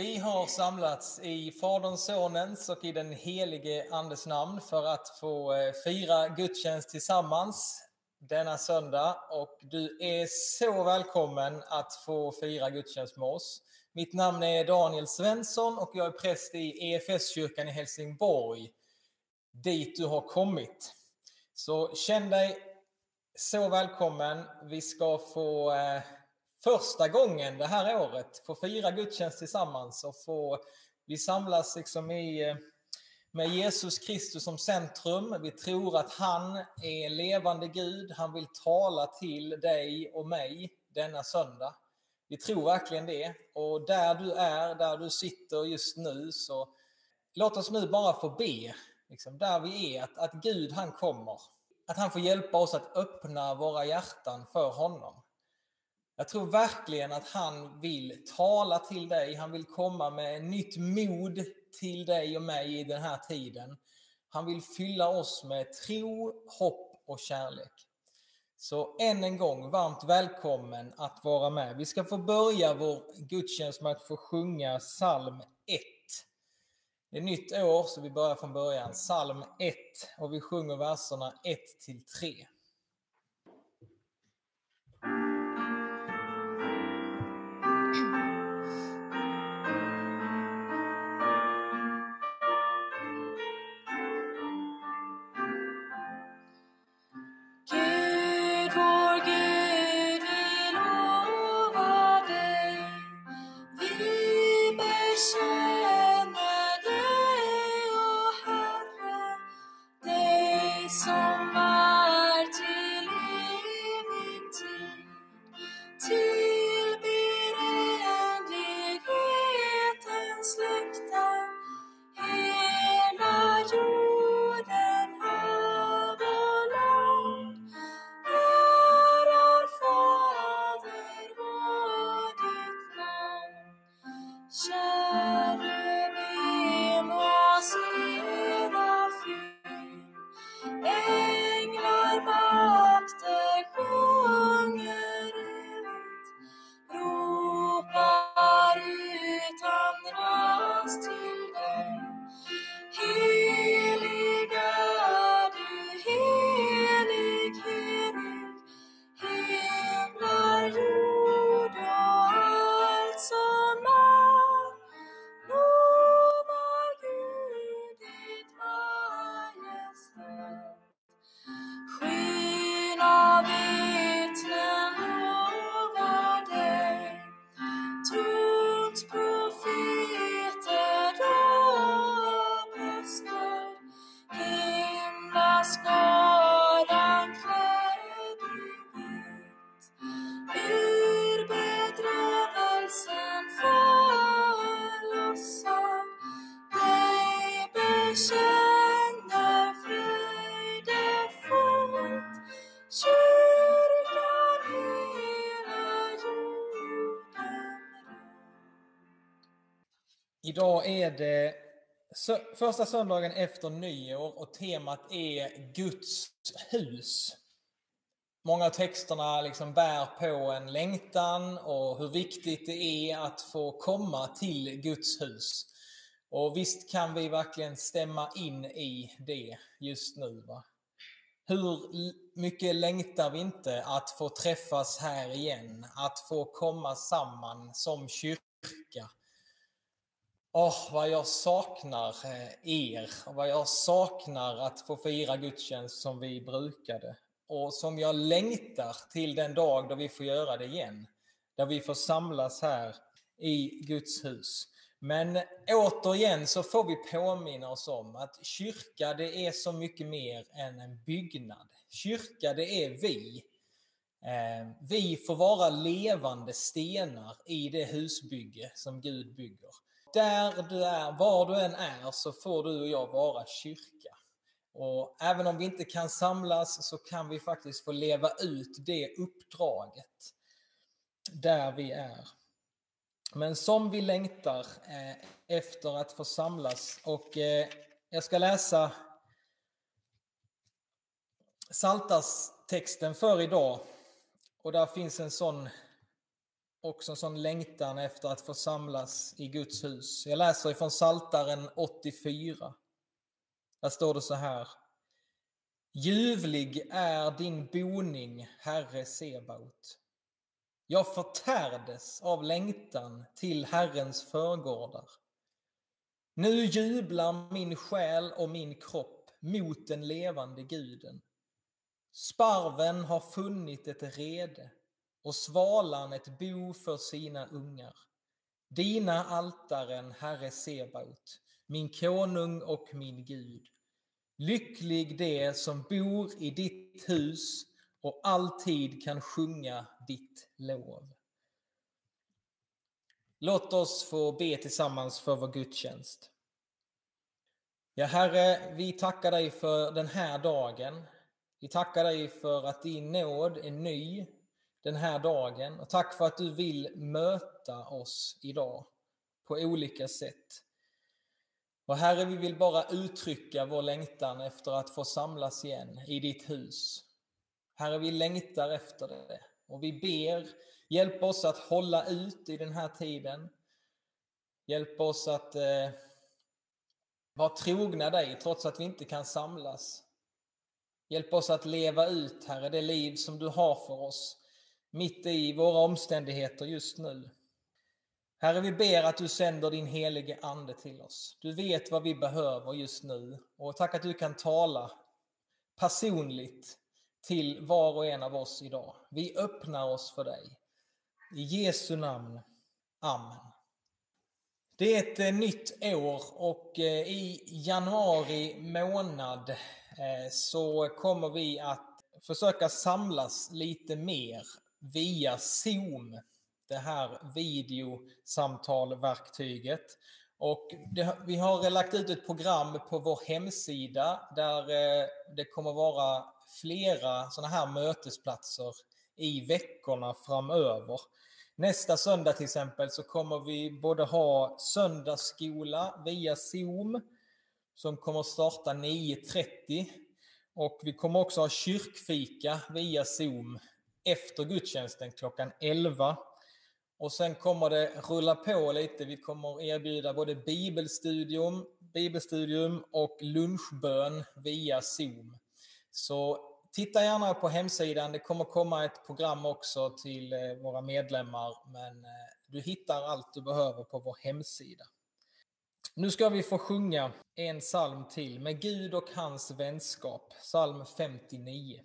Vi har samlats i Faderns, Sonens och i den helige Andes namn för att få eh, fira gudstjänst tillsammans denna söndag. Och du är så välkommen att få fira gudstjänst med oss. Mitt namn är Daniel Svensson och jag är präst i EFS-kyrkan i Helsingborg, dit du har kommit. Så känn dig så välkommen. Vi ska få eh, första gången det här året få fira gudstjänst tillsammans och få, vi samlas liksom i, med Jesus Kristus som centrum. Vi tror att han är levande Gud. Han vill tala till dig och mig denna söndag. Vi tror verkligen det. Och där du är, där du sitter just nu, så låt oss nu bara få be. Liksom, där vi är, att, att Gud han kommer. Att han får hjälpa oss att öppna våra hjärtan för honom. Jag tror verkligen att han vill tala till dig. Han vill komma med nytt mod till dig och mig i den här tiden. Han vill fylla oss med tro, hopp och kärlek. Så än en gång, varmt välkommen att vara med. Vi ska få börja vår gudstjänst med att få sjunga psalm 1. Det är nytt år, så vi börjar från början. Psalm 1 och vi sjunger verserna 1 till 3. Idag är det första söndagen efter nyår och temat är Guds hus. Många av texterna liksom bär på en längtan och hur viktigt det är att få komma till Guds hus. Och visst kan vi verkligen stämma in i det just nu. Va? Hur mycket längtar vi inte att få träffas här igen, att få komma samman som kyrka Åh, oh, vad jag saknar eh, er och vad jag saknar att få fira gudstjänst som vi brukade. Och som jag längtar till den dag då vi får göra det igen. Där vi får samlas här i Guds hus. Men återigen så får vi påminna oss om att kyrka det är så mycket mer än en byggnad. Kyrka det är vi. Eh, vi får vara levande stenar i det husbygge som Gud bygger där du är, var du än är, så får du och jag vara kyrka. Och även om vi inte kan samlas så kan vi faktiskt få leva ut det uppdraget där vi är. Men som vi längtar eh, efter att få samlas och eh, jag ska läsa Saltas texten för idag och där finns en sån också en sån längtan efter att få samlas i Guds hus. Jag läser ifrån Saltaren 84. Där står det så här. Ljuvlig är din boning, Herre Sebaot. Jag förtärdes av längtan till Herrens förgårdar. Nu jublar min själ och min kropp mot den levande guden. Sparven har funnit ett rede och svalan ett bo för sina ungar. Dina altaren, Herre Sebaot, min konung och min Gud. Lycklig det som bor i ditt hus och alltid kan sjunga ditt lov. Låt oss få be tillsammans för vår gudstjänst. Ja, Herre, vi tackar dig för den här dagen. Vi tackar dig för att din nåd är ny den här dagen och tack för att du vill möta oss idag på olika sätt. Och Herre, vi vill bara uttrycka vår längtan efter att få samlas igen i ditt hus. Herre, vi längtar efter det och vi ber, hjälp oss att hålla ut i den här tiden. Hjälp oss att eh, vara trogna dig trots att vi inte kan samlas. Hjälp oss att leva ut, Herre, det liv som du har för oss mitt i våra omständigheter just nu. Herre, vi ber att du sänder din helige Ande till oss. Du vet vad vi behöver just nu och tack att du kan tala personligt till var och en av oss idag. Vi öppnar oss för dig. I Jesu namn. Amen. Det är ett eh, nytt år och eh, i januari månad eh, så kommer vi att försöka samlas lite mer via Zoom, det här videosamtalverktyget. Och det, vi har lagt ut ett program på vår hemsida där eh, det kommer vara flera sådana här mötesplatser i veckorna framöver. Nästa söndag till exempel så kommer vi både ha söndagsskola via Zoom som kommer starta 9.30 och vi kommer också ha kyrkfika via Zoom efter gudstjänsten klockan 11. Och sen kommer det rulla på lite. Vi kommer erbjuda både bibelstudium, bibelstudium och lunchbön via Zoom. Så titta gärna på hemsidan. Det kommer komma ett program också till eh, våra medlemmar, men eh, du hittar allt du behöver på vår hemsida. Nu ska vi få sjunga en psalm till med Gud och hans vänskap, psalm 59.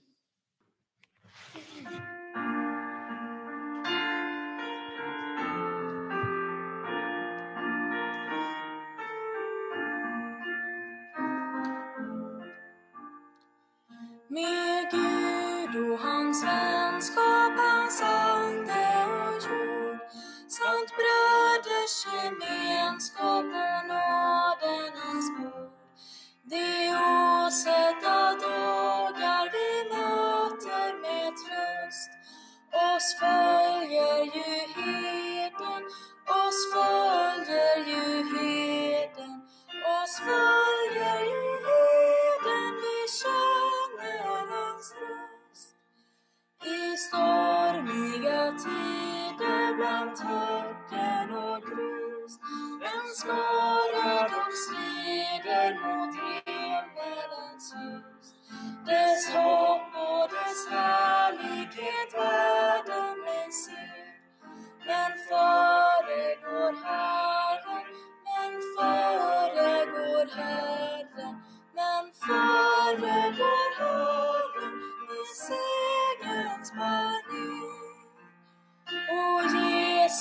Med Gud och hans vänskap, hans ande och jord. Samt bröders gemenskap oss följer ju heden, oss följer ju heden, oss följer ju heden, vi känner hans röst. I stormiga tider bland töcken och grus. En skara de strider mot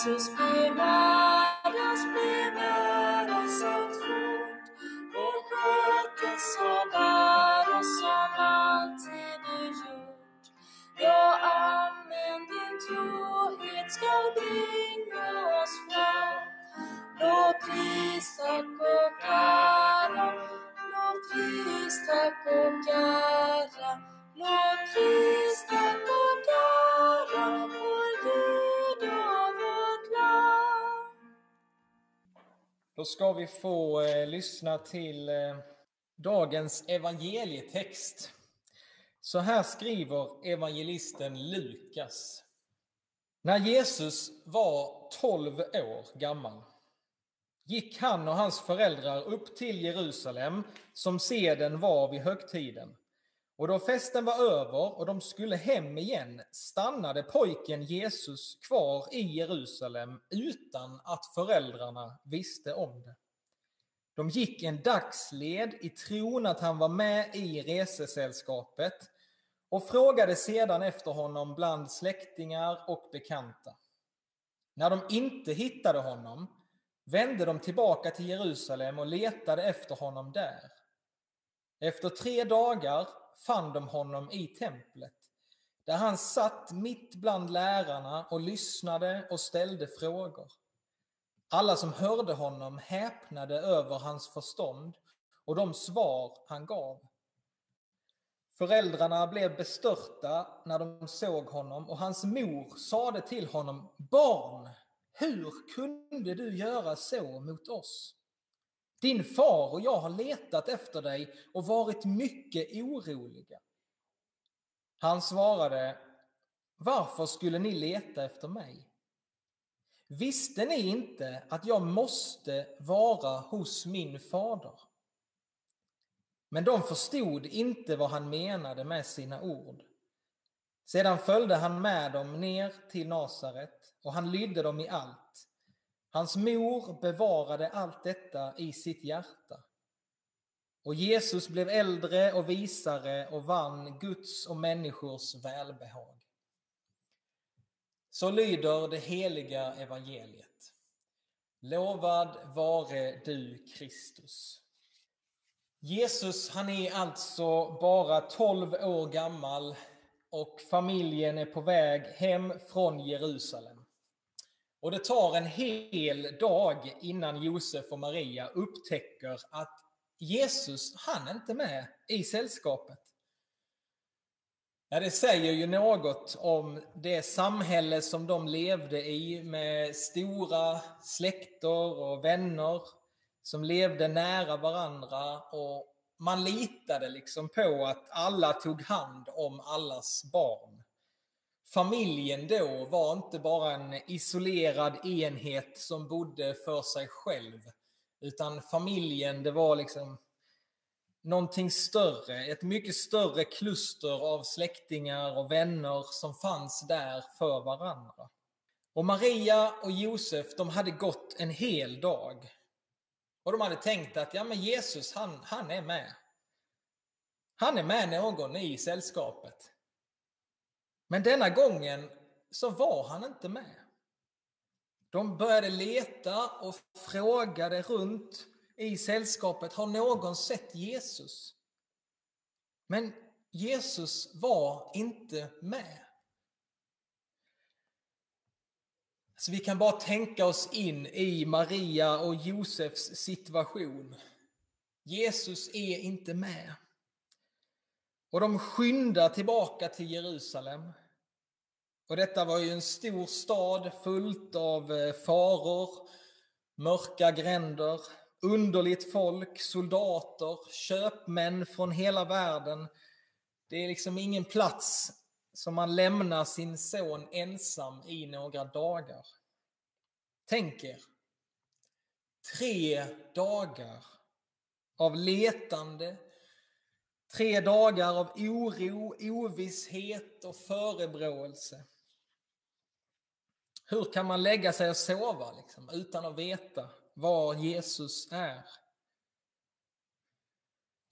Jesus blev nära, blev nära så fort och sköttes och bär oss som alltid du gjort. Ja, amen, din trohet skall bringa oss fram. Låt pris, tack och ära, låt pris, tack och ära, lovpris, tack Då ska vi få eh, lyssna till eh, dagens evangelietext. Så här skriver evangelisten Lukas. När Jesus var 12 år gammal gick han och hans föräldrar upp till Jerusalem som seden var vid högtiden. Och då festen var över och de skulle hem igen stannade pojken Jesus kvar i Jerusalem utan att föräldrarna visste om det. De gick en dagsled i tron att han var med i resesällskapet och frågade sedan efter honom bland släktingar och bekanta. När de inte hittade honom vände de tillbaka till Jerusalem och letade efter honom där. Efter tre dagar fann de honom i templet, där han satt mitt bland lärarna och lyssnade och ställde frågor. Alla som hörde honom häpnade över hans förstånd och de svar han gav. Föräldrarna blev bestörta när de såg honom och hans mor sade till honom Barn, hur kunde du göra så mot oss? Din far och jag har letat efter dig och varit mycket oroliga. Han svarade, varför skulle ni leta efter mig? Visste ni inte att jag måste vara hos min fader? Men de förstod inte vad han menade med sina ord. Sedan följde han med dem ner till Nasaret och han lydde dem i allt. Hans mor bevarade allt detta i sitt hjärta. Och Jesus blev äldre och visare och vann Guds och människors välbehag. Så lyder det heliga evangeliet. Lovad vare du Kristus. Jesus han är alltså bara 12 år gammal och familjen är på väg hem från Jerusalem. Och det tar en hel dag innan Josef och Maria upptäcker att Jesus, han är inte med i sällskapet. Ja, det säger ju något om det samhälle som de levde i med stora släkter och vänner som levde nära varandra och man litade liksom på att alla tog hand om allas barn. Familjen då var inte bara en isolerad enhet som bodde för sig själv, utan familjen det var liksom någonting större, ett mycket större kluster av släktingar och vänner som fanns där för varandra. Och Maria och Josef, de hade gått en hel dag och de hade tänkt att ja, men Jesus, han, han är med. Han är med någon i sällskapet. Men denna gången så var han inte med. De började leta och frågade runt i sällskapet, har någon sett Jesus? Men Jesus var inte med. Så vi kan bara tänka oss in i Maria och Josefs situation. Jesus är inte med. Och de skyndar tillbaka till Jerusalem. Och detta var ju en stor stad fullt av eh, faror, mörka gränder, underligt folk, soldater, köpmän från hela världen. Det är liksom ingen plats som man lämnar sin son ensam i några dagar. Tänk er, tre dagar av letande, tre dagar av oro, ovisshet och förebråelse. Hur kan man lägga sig och sova liksom, utan att veta var Jesus är?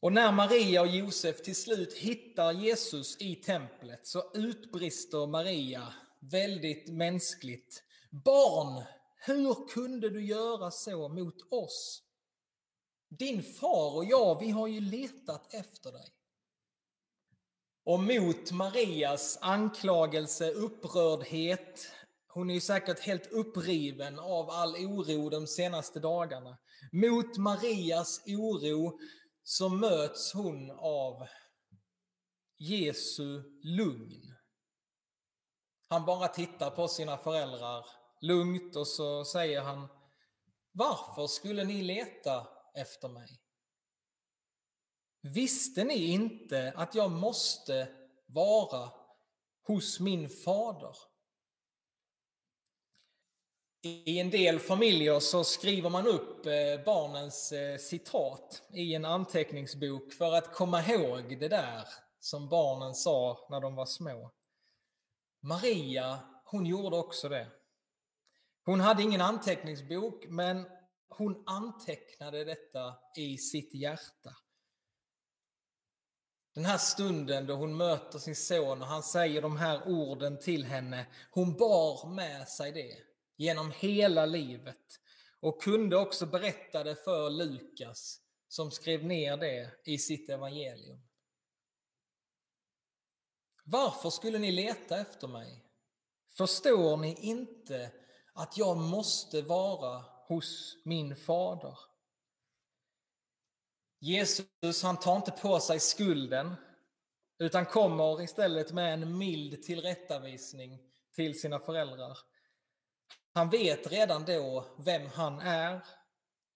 Och när Maria och Josef till slut hittar Jesus i templet så utbrister Maria väldigt mänskligt. Barn, hur kunde du göra så mot oss? Din far och jag, vi har ju letat efter dig. Och mot Marias anklagelse, upprördhet, hon är ju säkert helt uppriven av all oro de senaste dagarna. Mot Marias oro så möts hon av Jesu lugn. Han bara tittar på sina föräldrar lugnt och så säger han Varför skulle ni leta efter mig? Visste ni inte att jag måste vara hos min fader? I en del familjer så skriver man upp eh, barnens eh, citat i en anteckningsbok för att komma ihåg det där som barnen sa när de var små. Maria, hon gjorde också det. Hon hade ingen anteckningsbok, men hon antecknade detta i sitt hjärta. Den här stunden då hon möter sin son och han säger de här orden till henne, hon bar med sig det genom hela livet och kunde också berätta det för Lukas som skrev ner det i sitt evangelium. Varför skulle ni leta efter mig? Förstår ni inte att jag måste vara hos min fader? Jesus han tar inte på sig skulden utan kommer istället med en mild tillrättavisning till sina föräldrar. Han vet redan då vem han är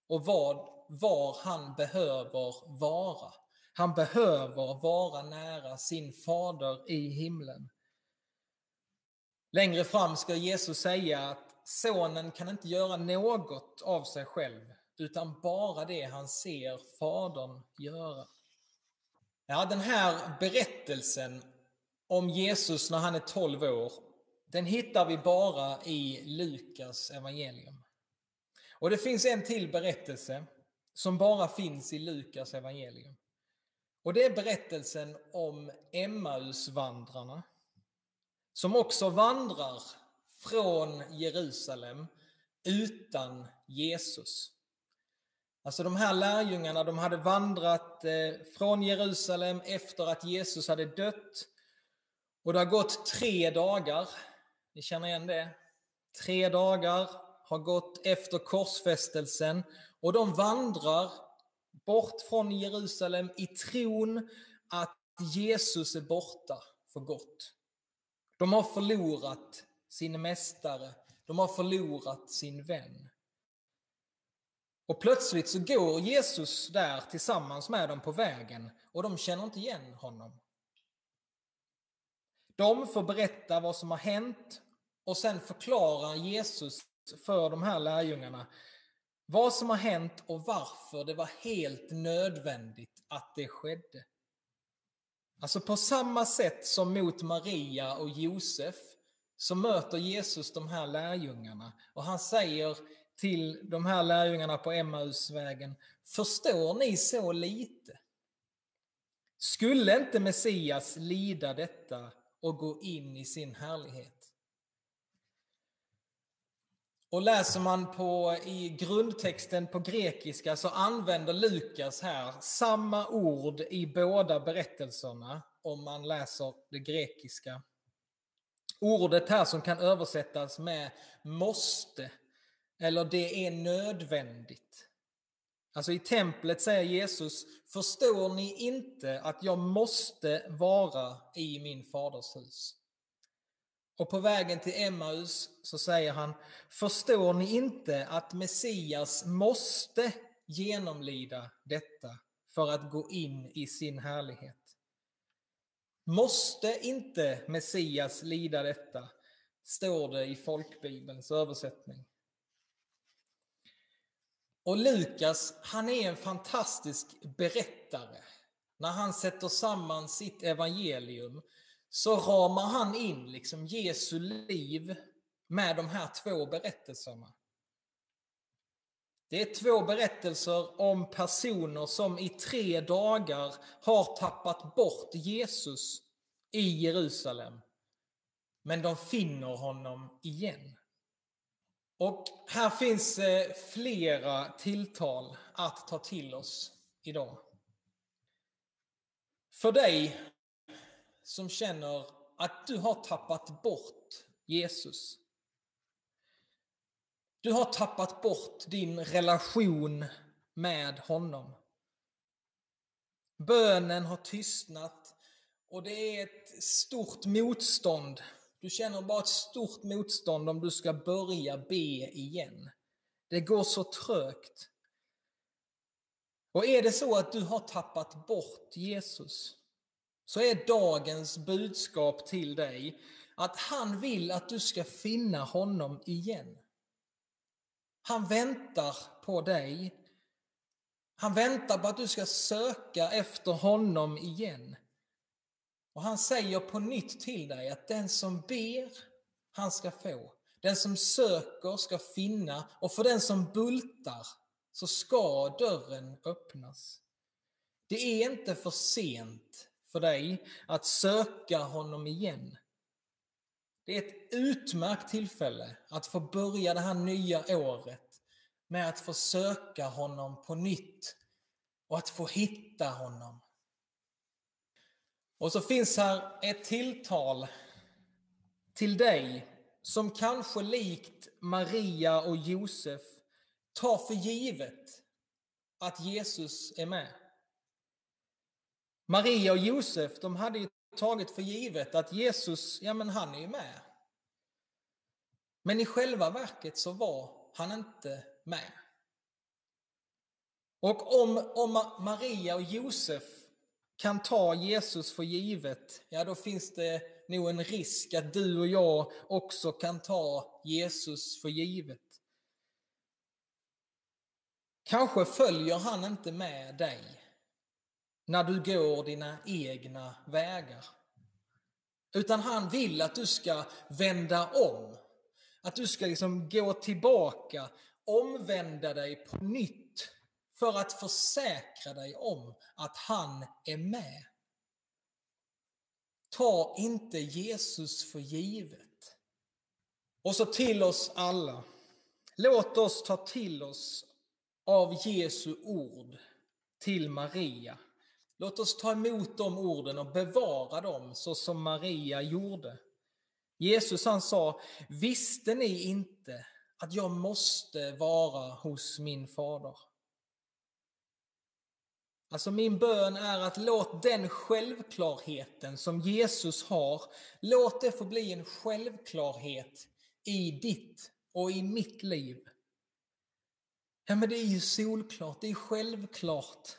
och vad, var han behöver vara. Han behöver vara nära sin fader i himlen. Längre fram ska Jesus säga att sonen kan inte göra något av sig själv, utan bara det han ser fadern göra. Ja, den här berättelsen om Jesus när han är 12 år, den hittar vi bara i Lukas evangelium. Och det finns en till berättelse som bara finns i Lukas evangelium. Och det är berättelsen om Emmausvandrarna som också vandrar från Jerusalem utan Jesus. Alltså de här lärjungarna, de hade vandrat eh, från Jerusalem efter att Jesus hade dött. Och det har gått tre dagar. Ni känner igen det? Tre dagar har gått efter korsfästelsen och de vandrar bort från Jerusalem i tron att Jesus är borta för gott. De har förlorat sin mästare, de har förlorat sin vän. Och plötsligt så går Jesus där tillsammans med dem på vägen och de känner inte igen honom. De får berätta vad som har hänt och sen förklarar Jesus för de här lärjungarna vad som har hänt och varför det var helt nödvändigt att det skedde. Alltså på samma sätt som mot Maria och Josef så möter Jesus de här lärjungarna och han säger till de här lärjungarna på Emmausvägen, förstår ni så lite? Skulle inte Messias lida detta och gå in i sin härlighet? Och läser man på, i grundtexten på grekiska så använder Lukas här samma ord i båda berättelserna om man läser det grekiska. Ordet här som kan översättas med måste eller det är nödvändigt. Alltså i templet säger Jesus, förstår ni inte att jag måste vara i min faders hus? Och på vägen till Emmaus så säger han, förstår ni inte att Messias måste genomlida detta för att gå in i sin härlighet? Måste inte Messias lida detta? Står det i folkbibelns översättning. Och Lukas, han är en fantastisk berättare. När han sätter samman sitt evangelium så ramar han in liksom Jesu liv med de här två berättelserna. Det är två berättelser om personer som i tre dagar har tappat bort Jesus i Jerusalem. Men de finner honom igen. Och här finns eh, flera tilltal att ta till oss idag. För dig som känner att du har tappat bort Jesus. Du har tappat bort din relation med honom. Bönen har tystnat och det är ett stort motstånd. Du känner bara ett stort motstånd om du ska börja be igen. Det går så trögt. Och är det så att du har tappat bort Jesus, så är dagens budskap till dig att han vill att du ska finna honom igen. Han väntar på dig. Han väntar på att du ska söka efter honom igen. Och han säger på nytt till dig att den som ber, han ska få. Den som söker ska finna och för den som bultar så ska dörren öppnas. Det är inte för sent för dig att söka honom igen. Det är ett utmärkt tillfälle att få börja det här nya året med att få söka honom på nytt och att få hitta honom. Och så finns här ett tilltal till dig som kanske likt Maria och Josef tar för givet att Jesus är med. Maria och Josef, de hade ju tagit för givet att Jesus, ja men han är ju med. Men i själva verket så var han inte med. Och om, om Maria och Josef kan ta Jesus för givet, ja då finns det nog en risk att du och jag också kan ta Jesus för givet. Kanske följer han inte med dig när du går dina egna vägar. Utan han vill att du ska vända om. Att du ska liksom gå tillbaka, omvända dig på nytt för att försäkra dig om att han är med. Ta inte Jesus för givet. Och så till oss alla. Låt oss ta till oss av Jesu ord till Maria. Låt oss ta emot de orden och bevara dem så som Maria gjorde. Jesus han sa, visste ni inte att jag måste vara hos min fader? Alltså min bön är att låt den självklarheten som Jesus har, låt det få bli en självklarhet i ditt och i mitt liv. Ja men det är ju solklart, det är självklart.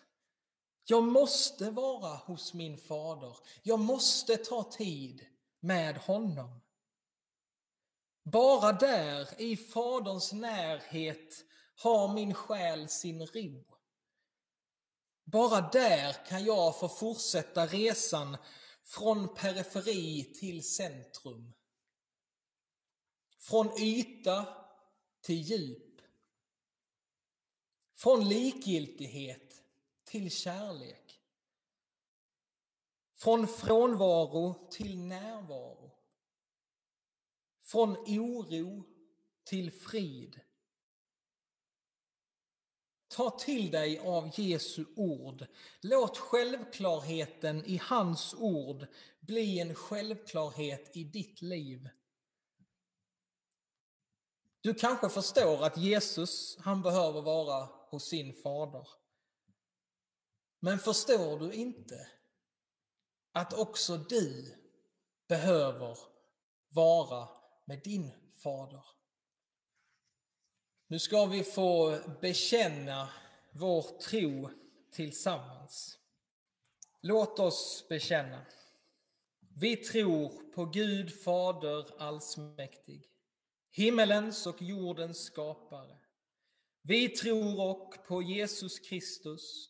Jag måste vara hos min fader. Jag måste ta tid med honom. Bara där, i Faderns närhet, har min själ sin ro. Bara där kan jag få fortsätta resan från periferi till centrum. Från yta till djup. Från likgiltighet till kärlek. Från frånvaro till närvaro. Från oro till frid. Ta till dig av Jesu ord. Låt självklarheten i hans ord bli en självklarhet i ditt liv. Du kanske förstår att Jesus, han behöver vara hos sin fader. Men förstår du inte att också du behöver vara med din fader? Nu ska vi få bekänna vår tro tillsammans. Låt oss bekänna. Vi tror på Gud Fader allsmäktig, himmelens och jordens skapare. Vi tror också på Jesus Kristus,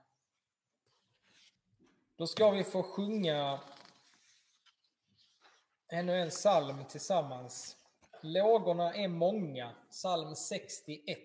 Då ska vi få sjunga ännu en psalm tillsammans. Lågorna är många, psalm 61.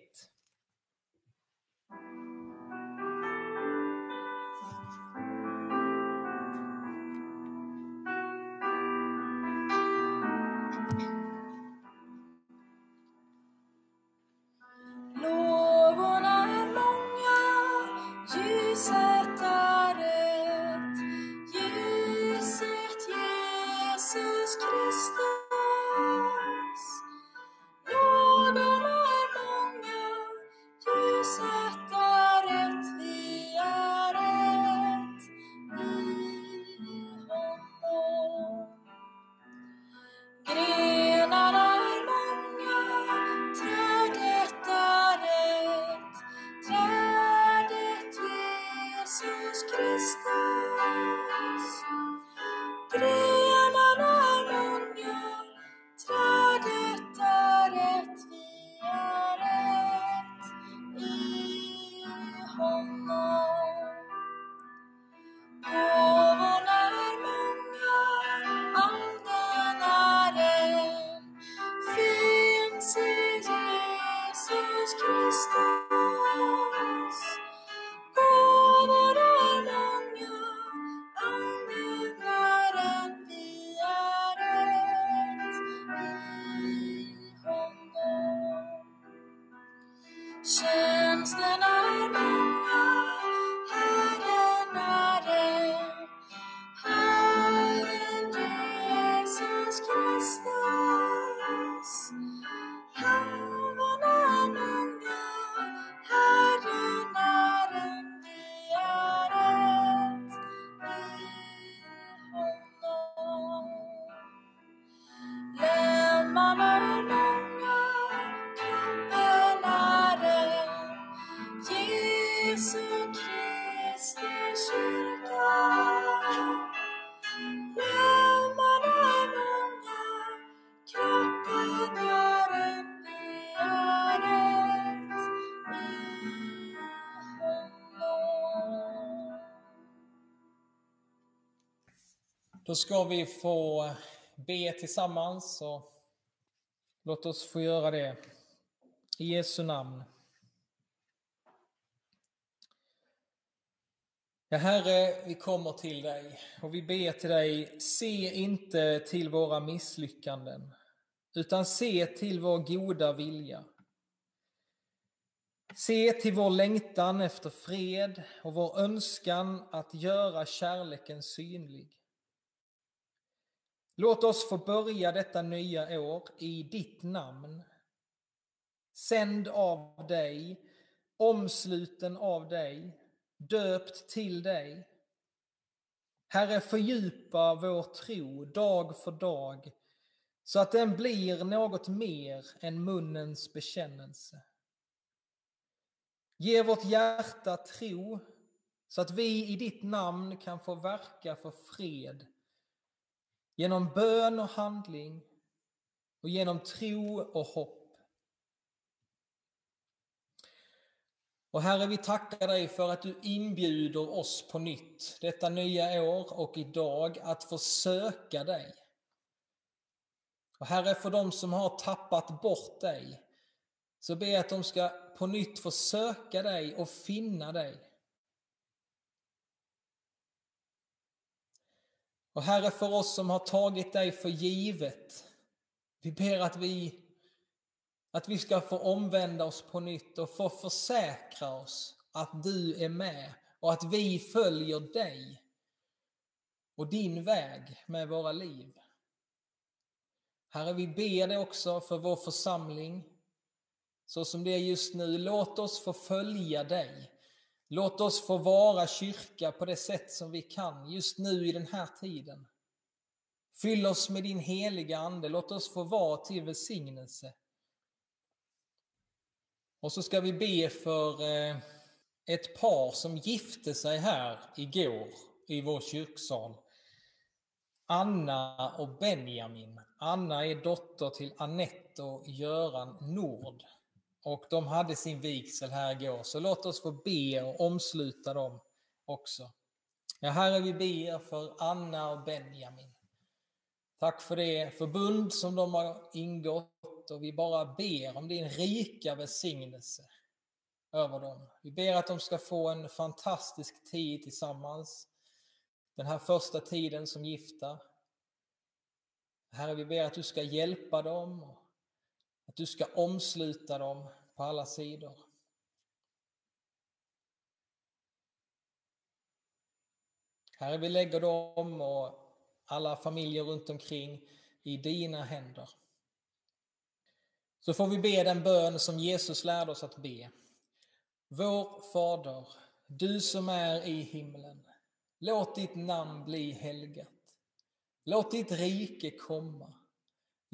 Ska vi få be tillsammans och låt oss få göra det. I Jesu namn. Ja, Herre, vi kommer till dig och vi ber till dig, se inte till våra misslyckanden, utan se till vår goda vilja. Se till vår längtan efter fred och vår önskan att göra kärleken synlig. Låt oss få börja detta nya år i ditt namn. Sänd av dig, omsluten av dig, döpt till dig. Herre, fördjupa vår tro dag för dag så att den blir något mer än munnens bekännelse. Ge vårt hjärta tro så att vi i ditt namn kan få verka för fred genom bön och handling och genom tro och hopp. Och Herre, vi tackar dig för att du inbjuder oss på nytt detta nya år och idag att få söka dig. Och Herre, för de som har tappat bort dig, så ber jag att de ska på nytt få söka dig och finna dig. Och Herre, för oss som har tagit dig för givet, vi ber att vi, att vi ska få omvända oss på nytt och få försäkra oss att du är med och att vi följer dig och din väg med våra liv. Herre, vi ber dig också för vår församling, så som det är just nu. Låt oss få följa dig. Låt oss få vara kyrka på det sätt som vi kan just nu i den här tiden. Fyll oss med din heliga Ande. Låt oss få vara till välsignelse. Och så ska vi be för eh, ett par som gifte sig här igår i vår kyrksal. Anna och Benjamin. Anna är dotter till Anette och Göran Nord. Och de hade sin vigsel här igår, så låt oss få be och omsluta dem också. Ja, Herre, vi ber för Anna och Benjamin. Tack för det förbund som de har ingått och vi bara ber om din rika välsignelse över dem. Vi ber att de ska få en fantastisk tid tillsammans. Den här första tiden som gifta. Herre, vi ber att du ska hjälpa dem och att du ska omsluta dem på alla sidor. Herre, vi lägger dem och alla familjer runt omkring i dina händer. Så får vi be den bön som Jesus lärde oss att be. Vår Fader, du som är i himlen. Låt ditt namn bli helgat. Låt ditt rike komma.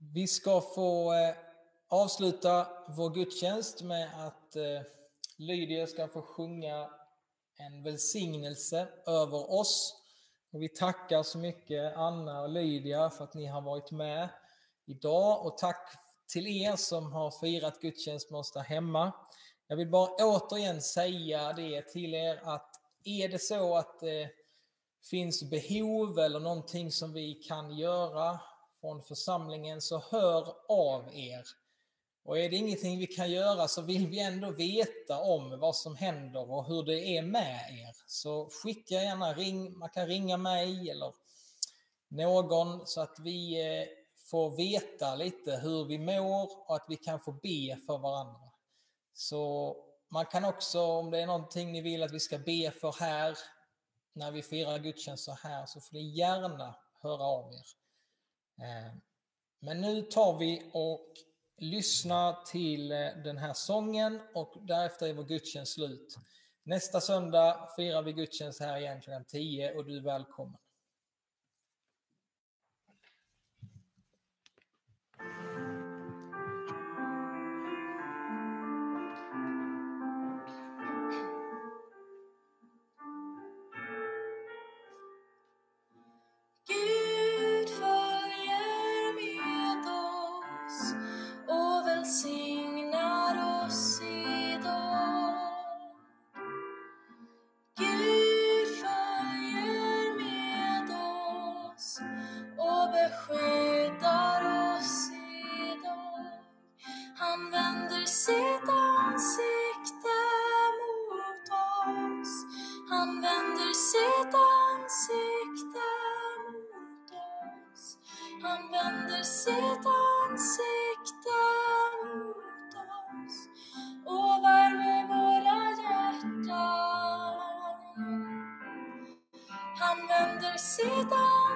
Vi ska få eh, avsluta vår gudstjänst med att eh, Lydia ska få sjunga en välsignelse över oss. Och vi tackar så mycket Anna och Lydia för att ni har varit med idag och tack till er som har firat gudstjänst med oss där hemma. Jag vill bara återigen säga det till er att är det så att det finns behov eller någonting som vi kan göra från församlingen så hör av er. Och är det ingenting vi kan göra så vill vi ändå veta om vad som händer och hur det är med er. Så skicka gärna ring, man kan ringa mig eller någon så att vi eh, får veta lite hur vi mår och att vi kan få be för varandra. Så man kan också, om det är någonting ni vill att vi ska be för här, när vi firar gudstjänst så här, så får ni gärna höra av er. Eh, men nu tar vi och lyssnar till eh, den här sången och därefter är vår gudstjänst slut. Nästa söndag firar vi gudstjänst här igen klockan 10 och du är välkommen. Skyddar oss idag. Han vänder sitt ansikte mot oss. Han vänder sitt ansikte mot oss. Han vänder sitt ansikte mot oss och värmer våra hjärtan. Han vänder sitt ansikte